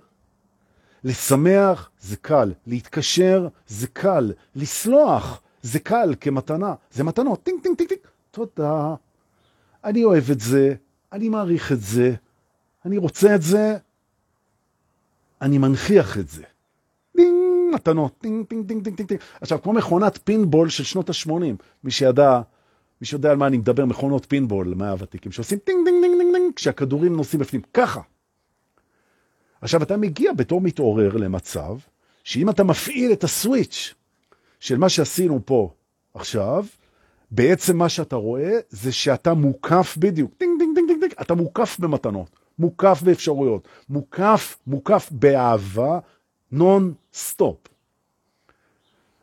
לשמח זה קל, להתקשר זה קל, לסלוח זה קל כמתנה, זה מתנות, טינג טינג טינג טינג, תודה, אני אוהב את זה, אני מעריך את זה, אני רוצה את זה, אני מנכיח את זה. דינג, מתנות, טינג טינג טינג טינג טינג. עכשיו, כמו מכונת פינבול של שנות ה-80, מי שידע, מי שיודע על מה אני מדבר, מכונות פינבול מהוותיקים, שעושים טינג טינג טינג טינג טינג, כשהכדורים נוסעים בפנים, ככה. עכשיו, אתה מגיע בתור מתעורר למצב, שאם אתה מפעיל את ה switch של מה שעשינו פה עכשיו, בעצם מה שאתה רואה זה שאתה מוקף בדיוק, טינג, אתה מוקף במתנות, מוקף באפשרויות, מוקף, מוקף באהבה, נון סטופ.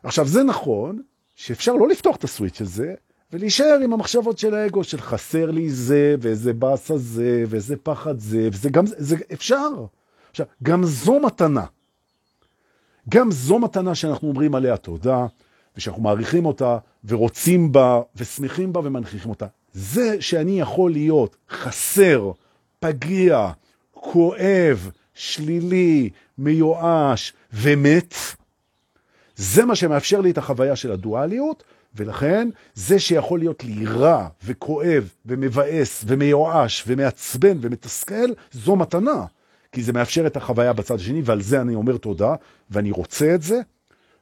עכשיו, זה נכון שאפשר לא לפתוח את ה switch הזה, ולהישאר עם המחשבות של האגו, של חסר לי זה, ואיזה באסה זה, ואיזה פחד זה, וזה גם, זה אפשר. עכשיו, גם זו מתנה. גם זו מתנה שאנחנו אומרים עליה תודה, ושאנחנו מעריכים אותה, ורוצים בה, ושמחים בה, ומנכיחים אותה. זה שאני יכול להיות חסר, פגיע, כואב, שלילי, מיואש ומת, זה מה שמאפשר לי את החוויה של הדואליות, ולכן זה שיכול להיות לי רע וכואב ומבאס ומיואש ומעצבן ומתסכל, זו מתנה. כי זה מאפשר את החוויה בצד השני, ועל זה אני אומר תודה, ואני רוצה את זה,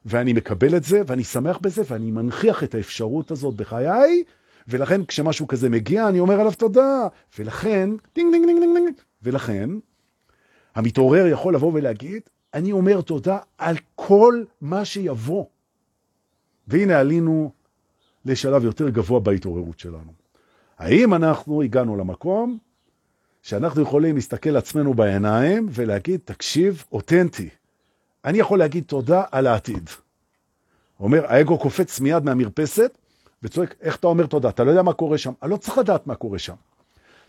ואני מקבל את זה, ואני שמח בזה, ואני מנכיח את האפשרות הזאת בחיי, ולכן כשמשהו כזה מגיע, אני אומר עליו תודה. ולכן, דינג דינג דינג דינג דינג, ולכן, המתעורר יכול לבוא ולהגיד, אני אומר תודה על כל מה שיבוא. והנה עלינו לשלב יותר גבוה בהתעוררות שלנו. האם אנחנו הגענו למקום שאנחנו יכולים להסתכל לעצמנו בעיניים ולהגיד, תקשיב, אותנטי. אני יכול להגיד תודה על העתיד. אומר, האגו קופץ מיד מהמרפסת וצועק, איך אתה אומר תודה? אתה לא יודע מה קורה שם. אני לא צריך לדעת מה קורה שם.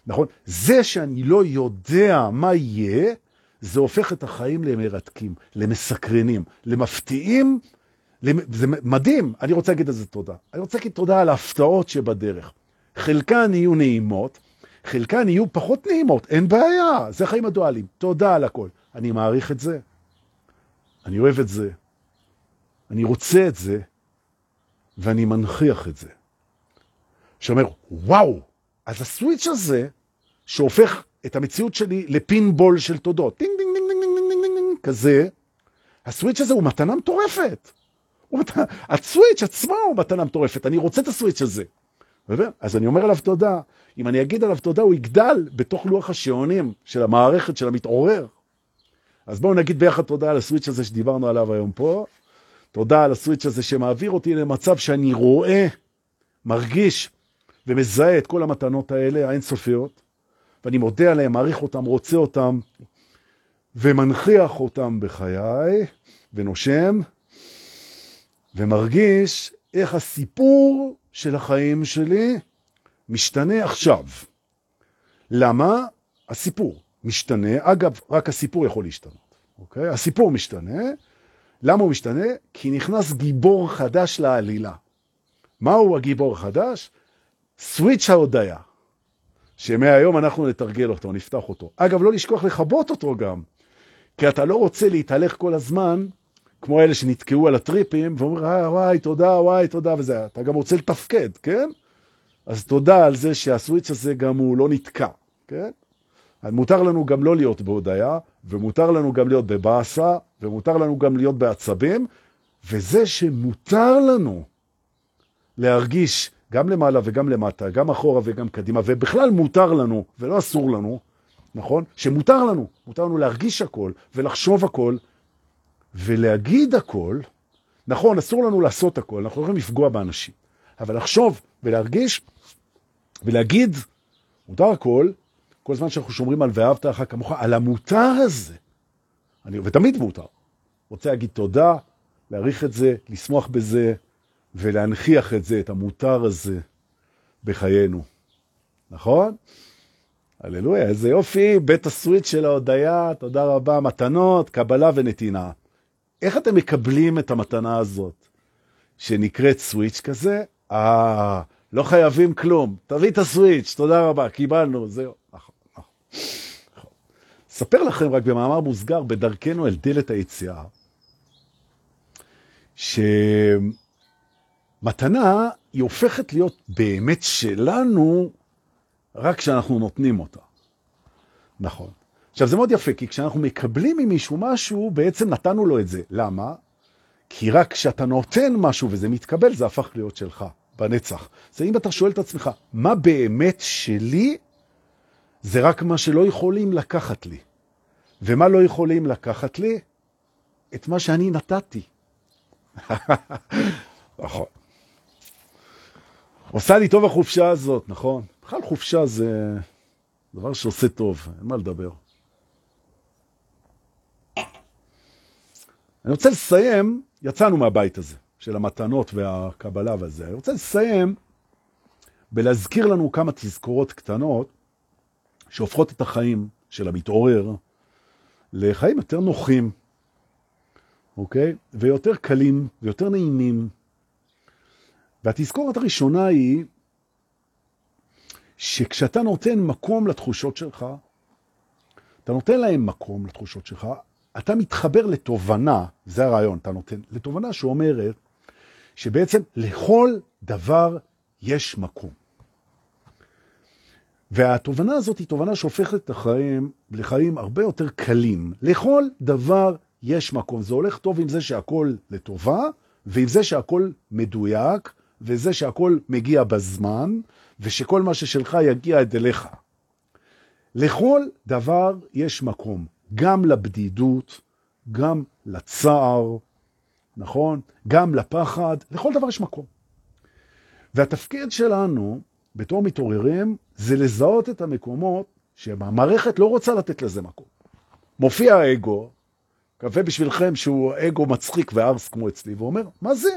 נכון? זה שאני לא יודע מה יהיה, זה הופך את החיים למרתקים, למסקרנים, למפתיעים. זה מדהים, אני רוצה להגיד על זה תודה. אני רוצה להגיד תודה על ההפתעות שבדרך. חלקן יהיו נעימות, חלקן יהיו פחות נעימות, אין בעיה, זה חיים הדואליים. תודה על הכל. אני מעריך את זה, אני אוהב את זה, אני רוצה את זה, ואני מנכיח את זה. שאומר, וואו, אז ה switch הזה, שהופך את המציאות שלי לפינבול של תודות, טינג דינג דינג דינג דינג דינג דינג דינג כזה, ה switch הזה הוא מתנה מטורפת. הסוויץ' עצמו הוא מתנה מטורפת, אני רוצה את הסוויץ' הזה. אז אני אומר עליו תודה. אם אני אגיד עליו תודה, הוא יגדל בתוך לוח השעונים של המערכת של המתעורר. אז בואו נגיד ביחד תודה על הסוויץ' הזה שדיברנו עליו היום פה. תודה על הסוויץ' הזה שמעביר אותי למצב שאני רואה, מרגיש ומזהה את כל המתנות האלה, האינסופיות, ואני מודה עליהם, מעריך אותם, רוצה אותם, ומנכיח אותם בחיי, ונושם, ומרגיש איך הסיפור של החיים שלי משתנה עכשיו. למה? הסיפור משתנה. אגב, רק הסיפור יכול להשתנות, אוקיי? הסיפור משתנה. למה הוא משתנה? כי נכנס גיבור חדש לעלילה. מהו הגיבור החדש? סוויץ' ההודעה, שמהיום אנחנו נתרגל אותו, נפתח אותו. אגב, לא לשכוח לכבות אותו גם, כי אתה לא רוצה להתהלך כל הזמן, כמו אלה שנתקעו על הטריפים, ואומרים, אה, וואי, תודה, וואי, תודה, וזה, אתה גם רוצה לתפקד, כן? אז תודה על זה שהסוויץ' הזה גם הוא לא נתקע, כן? מותר לנו גם לא להיות בהודעה, ומותר לנו גם להיות בבאסה, ומותר לנו גם להיות בעצבים, וזה שמותר לנו להרגיש גם למעלה וגם למטה, גם אחורה וגם קדימה, ובכלל מותר לנו, ולא אסור לנו, נכון? שמותר לנו, מותר לנו להרגיש הכל, ולחשוב הכל, ולהגיד הכל. נכון, אסור לנו לעשות הכל, אנחנו יכולים לפגוע באנשים, אבל לחשוב ולהרגיש ולהגיד, מותר הכל, כל זמן שאנחנו שומרים על ואהבת לך כמוך, על המותר הזה, אני, ותמיד מותר. רוצה להגיד תודה, להעריך את זה, לשמוח בזה, ולהנכיח את זה, את המותר הזה, בחיינו. נכון? הללויה, איזה יופי, בית הסוויט של ההודיה, תודה רבה, מתנות, קבלה ונתינה. איך אתם מקבלים את המתנה הזאת, שנקראת סוויץ' כזה? אה, לא חייבים כלום, תביא את הסוויץ', תודה רבה, קיבלנו, זהו. נכון, נכון. נכון. ספר לכם רק במאמר מוסגר, בדרכנו אל דלת היציאה, שמתנה היא הופכת להיות באמת שלנו רק כשאנחנו נותנים אותה. נכון. עכשיו, זה מאוד יפה, כי כשאנחנו מקבלים ממישהו משהו, בעצם נתנו לו את זה. למה? כי רק כשאתה נותן משהו וזה מתקבל, זה הפך להיות שלך, בנצח. זה אם אתה שואל את עצמך, מה באמת שלי? זה רק מה שלא יכולים לקחת לי. ומה לא יכולים לקחת לי? את מה שאני נתתי. נכון. עושה לי טוב החופשה הזאת, נכון? בכלל חופשה זה דבר שעושה טוב, אין מה לדבר. אני רוצה לסיים, יצאנו מהבית הזה, של המתנות והקבלה וזה. אני רוצה לסיים בלהזכיר לנו כמה תזכורות קטנות שהופכות את החיים של המתעורר לחיים יותר נוחים, אוקיי? ויותר קלים ויותר נעימים. והתזכורת הראשונה היא שכשאתה נותן מקום לתחושות שלך, אתה נותן להם מקום לתחושות שלך, אתה מתחבר לתובנה, זה הרעיון, אתה נותן, לתובנה שאומרת שבעצם לכל דבר יש מקום. והתובנה הזאת היא תובנה שהופכת את החיים לחיים הרבה יותר קלים. לכל דבר יש מקום. זה הולך טוב עם זה שהכל לטובה, ועם זה שהכל מדויק, וזה שהכל מגיע בזמן, ושכל מה ששלך יגיע עד אליך. לכל דבר יש מקום. גם לבדידות, גם לצער, נכון? גם לפחד, לכל דבר יש מקום. והתפקיד שלנו, בתור מתעוררים, זה לזהות את המקומות שהמערכת לא רוצה לתת לזה מקום. מופיע האגו, קווה בשבילכם שהוא אגו מצחיק וארס כמו אצלי, ואומר, מה זה?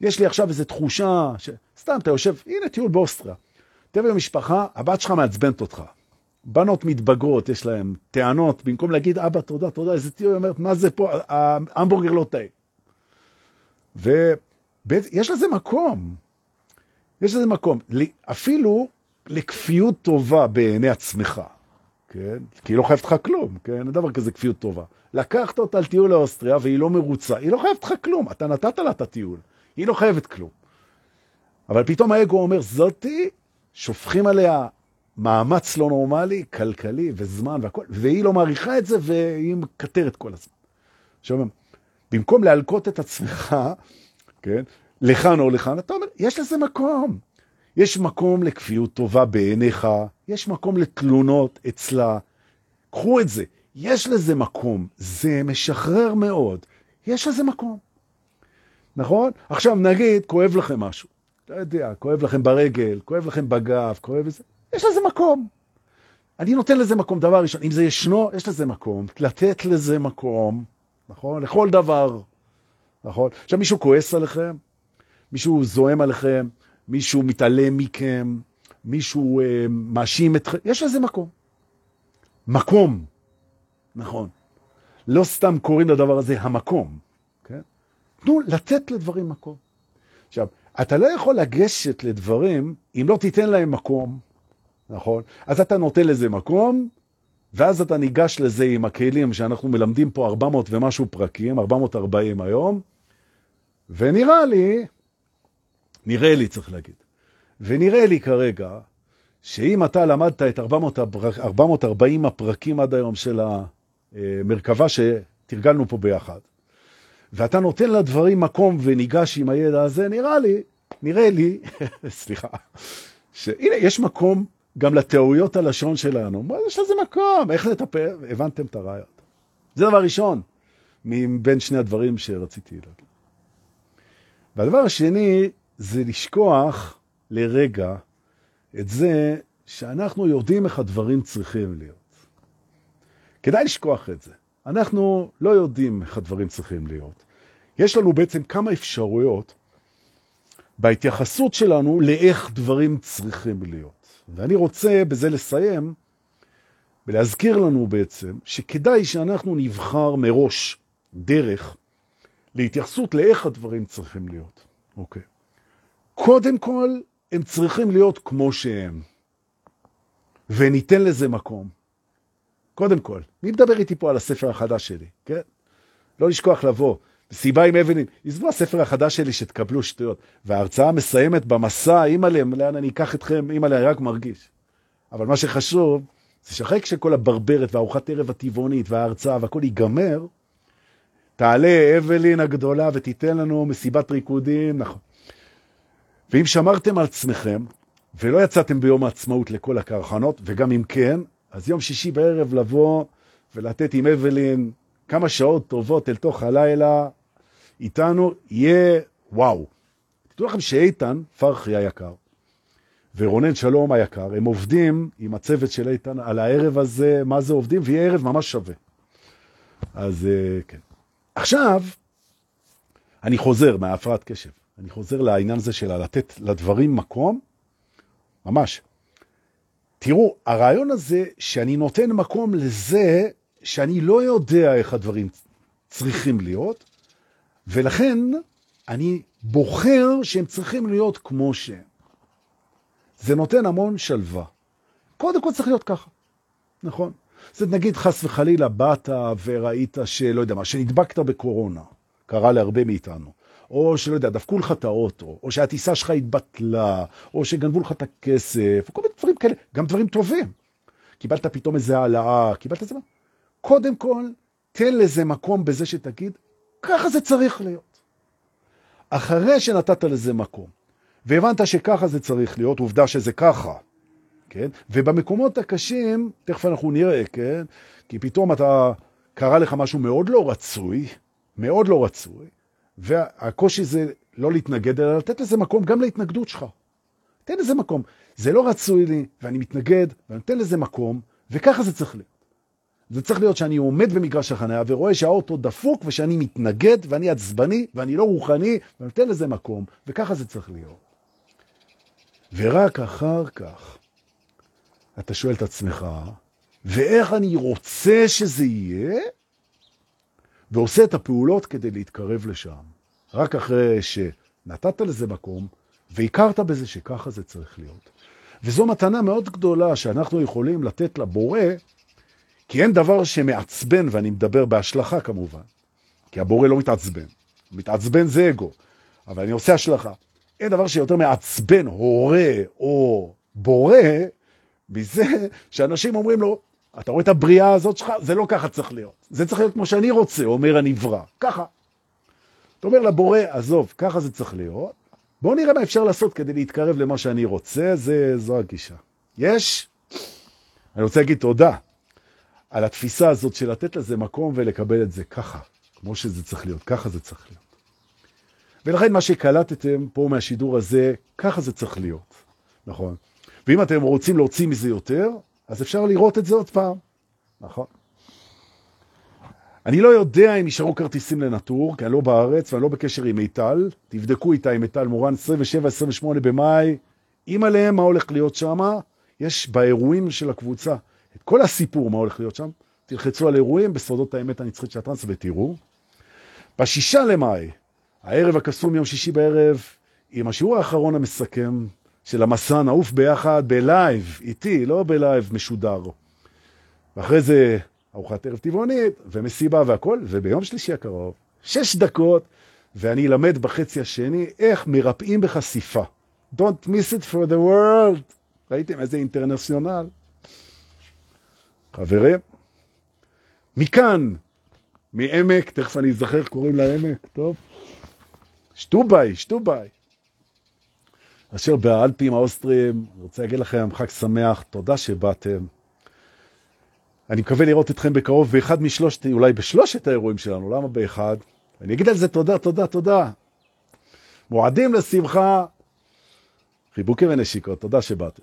יש לי עכשיו איזו תחושה, ש... סתם, אתה יושב, הנה טיול באוסטריה. תביא למשפחה, הבת שלך מעצבנת אותך. בנות מתבגרות, יש להן טענות, במקום להגיד, אבא, תודה, תודה, איזה טיול, אומרת, מה זה פה, ההמבורגר לא טעים. ויש לזה מקום. יש לזה מקום. אפילו לכפיות טובה בעיני עצמך, כן? כי היא לא חייבת לך כלום, כן? אין דבר כזה כפיות טובה. לקחת אותה על טיול לאוסטריה והיא לא מרוצה, היא לא חייבת לך כלום, אתה נתת לה את הטיול, היא לא חייבת כלום. אבל פתאום האגו אומר, זאתי, שופכים עליה מאמץ לא נורמלי, כלכלי וזמן והכל, והיא לא מעריכה את זה והיא מקטרת כל הזמן. עכשיו, במקום להלקות את עצמך, כן, לכאן או לכאן, אתה אומר, יש לזה מקום. יש מקום לכפיות טובה בעיניך, יש מקום לתלונות אצלה. קחו את זה, יש לזה מקום, זה משחרר מאוד, יש לזה מקום. נכון? עכשיו נגיד, כואב לכם משהו. לא יודע, כואב לכם ברגל, כואב לכם בגב, כואב לזה. יש לזה מקום. אני נותן לזה מקום, דבר ראשון. אם זה ישנו, יש לזה מקום. לתת לזה מקום, נכון? לכל דבר, נכון? עכשיו מישהו כועס עליכם, מישהו זועם עליכם, מישהו מתעלם מכם, מישהו אה, מאשים אתכם, יש לזה מקום. מקום, נכון. לא סתם קוראים לדבר הזה המקום, כן? תנו לתת לדברים מקום. עכשיו, אתה לא יכול לגשת לדברים אם לא תיתן להם מקום, נכון? אז אתה נותן לזה מקום, ואז אתה ניגש לזה עם הכלים שאנחנו מלמדים פה 400 ומשהו פרקים, 440 היום, ונראה לי, נראה לי צריך להגיד, ונראה לי כרגע, שאם אתה למדת את 400, 440 הפרקים עד היום של המרכבה שתרגלנו פה ביחד, ואתה נותן לדברים מקום וניגש עם הידע הזה, נראה לי, נראה לי, סליחה, שהנה, יש מקום גם לטעויות הלשון שלנו. מה, יש לזה מקום, איך לטפל? הבנתם את הרעיון. זה דבר ראשון, מבין שני הדברים שרציתי להגיד. והדבר השני זה לשכוח לרגע את זה שאנחנו יודעים איך הדברים צריכים להיות. כדאי לשכוח את זה. אנחנו לא יודעים איך הדברים צריכים להיות. יש לנו בעצם כמה אפשרויות בהתייחסות שלנו לאיך דברים צריכים להיות. ואני רוצה בזה לסיים ולהזכיר לנו בעצם שכדאי שאנחנו נבחר מראש דרך להתייחסות לאיך הדברים צריכים להיות. אוקיי. קודם כל, הם צריכים להיות כמו שהם, וניתן לזה מקום. קודם כל, מי מדבר איתי פה על הספר החדש שלי, כן? לא לשכוח לבוא. סיבה עם אבנים, עזבו הספר החדש שלי שתקבלו שטויות. וההרצאה מסיימת במסע, אימא'לה, לאן אני אקח אתכם, אימא'לה, אני רק מרגיש. אבל מה שחשוב, זה שאחרי כשכל הברברת והארוחת ערב הטבעונית וההרצאה והכל ייגמר, תעלה אבלין הגדולה ותיתן לנו מסיבת ריקודים, נכון. ואם שמרתם על עצמכם, ולא יצאתם ביום העצמאות לכל הקרחנות, וגם אם כן, אז יום שישי בערב לבוא ולתת עם אבלין כמה שעות טובות אל תוך הלילה איתנו, יהיה וואו. תדעו לכם שאיתן פרחי היקר ורונן שלום היקר, הם עובדים עם הצוות של איתן על הערב הזה, מה זה עובדים, ויהיה ערב ממש שווה. אז אה, כן. עכשיו, אני חוזר מהפרעת קשב. אני חוזר לעניין הזה של לתת לדברים מקום, ממש. תראו, הרעיון הזה שאני נותן מקום לזה שאני לא יודע איך הדברים צריכים להיות, ולכן אני בוחר שהם צריכים להיות כמו שהם. זה נותן המון שלווה. קודם כל צריך להיות ככה, נכון? זה נגיד חס וחלילה באת וראית שלא יודע מה, שנדבקת בקורונה, קרה להרבה מאיתנו, או שלא יודע, דפקו לך את האוטו, או שהטיסה שלך התבטלה, או שגנבו לך את הכסף, כל מיני דברים כאלה, גם דברים טובים. קיבלת פתאום איזה העלאה, קיבלת איזה? קודם כל, תן לזה מקום בזה שתגיד, ככה זה צריך להיות. אחרי שנתת לזה מקום, והבנת שככה זה צריך להיות, עובדה שזה ככה, כן? ובמקומות הקשים, תכף אנחנו נראה, כן? כי פתאום אתה, קרה לך משהו מאוד לא רצוי, מאוד לא רצוי, והקושי זה לא להתנגד, אלא לתת לזה מקום גם להתנגדות שלך. תן לזה מקום. זה לא רצוי לי, ואני מתנגד, ואני נותן לזה מקום, וככה זה צריך להיות. זה צריך להיות שאני עומד במגרש החניה ורואה שהאוטו דפוק ושאני מתנגד ואני עצבני ואני לא רוחני ונותן לזה מקום, וככה זה צריך להיות. ורק אחר כך אתה שואל את עצמך, ואיך אני רוצה שזה יהיה? ועושה את הפעולות כדי להתקרב לשם. רק אחרי שנתת לזה מקום והכרת בזה שככה זה צריך להיות. וזו מתנה מאוד גדולה שאנחנו יכולים לתת לבורא כי אין דבר שמעצבן, ואני מדבר בהשלכה כמובן, כי הבורא לא מתעצבן. מתעצבן זה אגו, אבל אני עושה השלכה. אין דבר שיותר מעצבן הורה או בורא מזה שאנשים אומרים לו, אתה רואה את הבריאה הזאת שלך? זה לא ככה צריך להיות. זה צריך להיות כמו שאני רוצה, אומר הנברא. ככה. אתה אומר לבורא, עזוב, ככה זה צריך להיות. בואו נראה מה אפשר לעשות כדי להתקרב למה שאני רוצה, זה, זו הגישה. יש? אני רוצה להגיד תודה על התפיסה הזאת של לתת לזה מקום ולקבל את זה ככה, כמו שזה צריך להיות, ככה זה צריך להיות. ולכן מה שקלטתם פה מהשידור הזה, ככה זה צריך להיות, נכון? ואם אתם רוצים להוציא מזה יותר, אז אפשר לראות את זה עוד פעם, נכון? אני לא יודע אם נשארו כרטיסים לנטור, כי אני לא בארץ ואני לא בקשר עם מיטל. תבדקו איתה עם מיטל מורן, 27-28 במאי. אם עליהם מה הולך להיות שם, יש באירועים של הקבוצה את כל הסיפור מה הולך להיות שם. תלחצו על אירועים בסודות האמת הנצחית של הטרנס ותראו. בשישה למאי, הערב הקסום יום שישי בערב, עם השיעור האחרון המסכם של המסע נעוף ביחד בלייב, איתי, לא בלייב משודר. ואחרי זה ארוחת ערב טבעונית ומסיבה והכל, וביום שלישי הקרוב, שש דקות, ואני אלמד בחצי השני איך מרפאים בחשיפה. Don't miss it for the world. ראיתם איזה אינטרנציונל? חברים, מכאן, מעמק, תכף אני אזכר קוראים לעמק, טוב? שטוביי, שטוביי. אשר באלפים האוסטריים, אני רוצה להגיד לכם חג שמח, תודה שבאתם. אני מקווה לראות אתכם בקרוב באחד משלושת, אולי בשלושת האירועים שלנו, למה באחד? אני אגיד על זה תודה, תודה, תודה. מועדים לשמחה, חיבוקים ונשיקות, תודה שבאתם.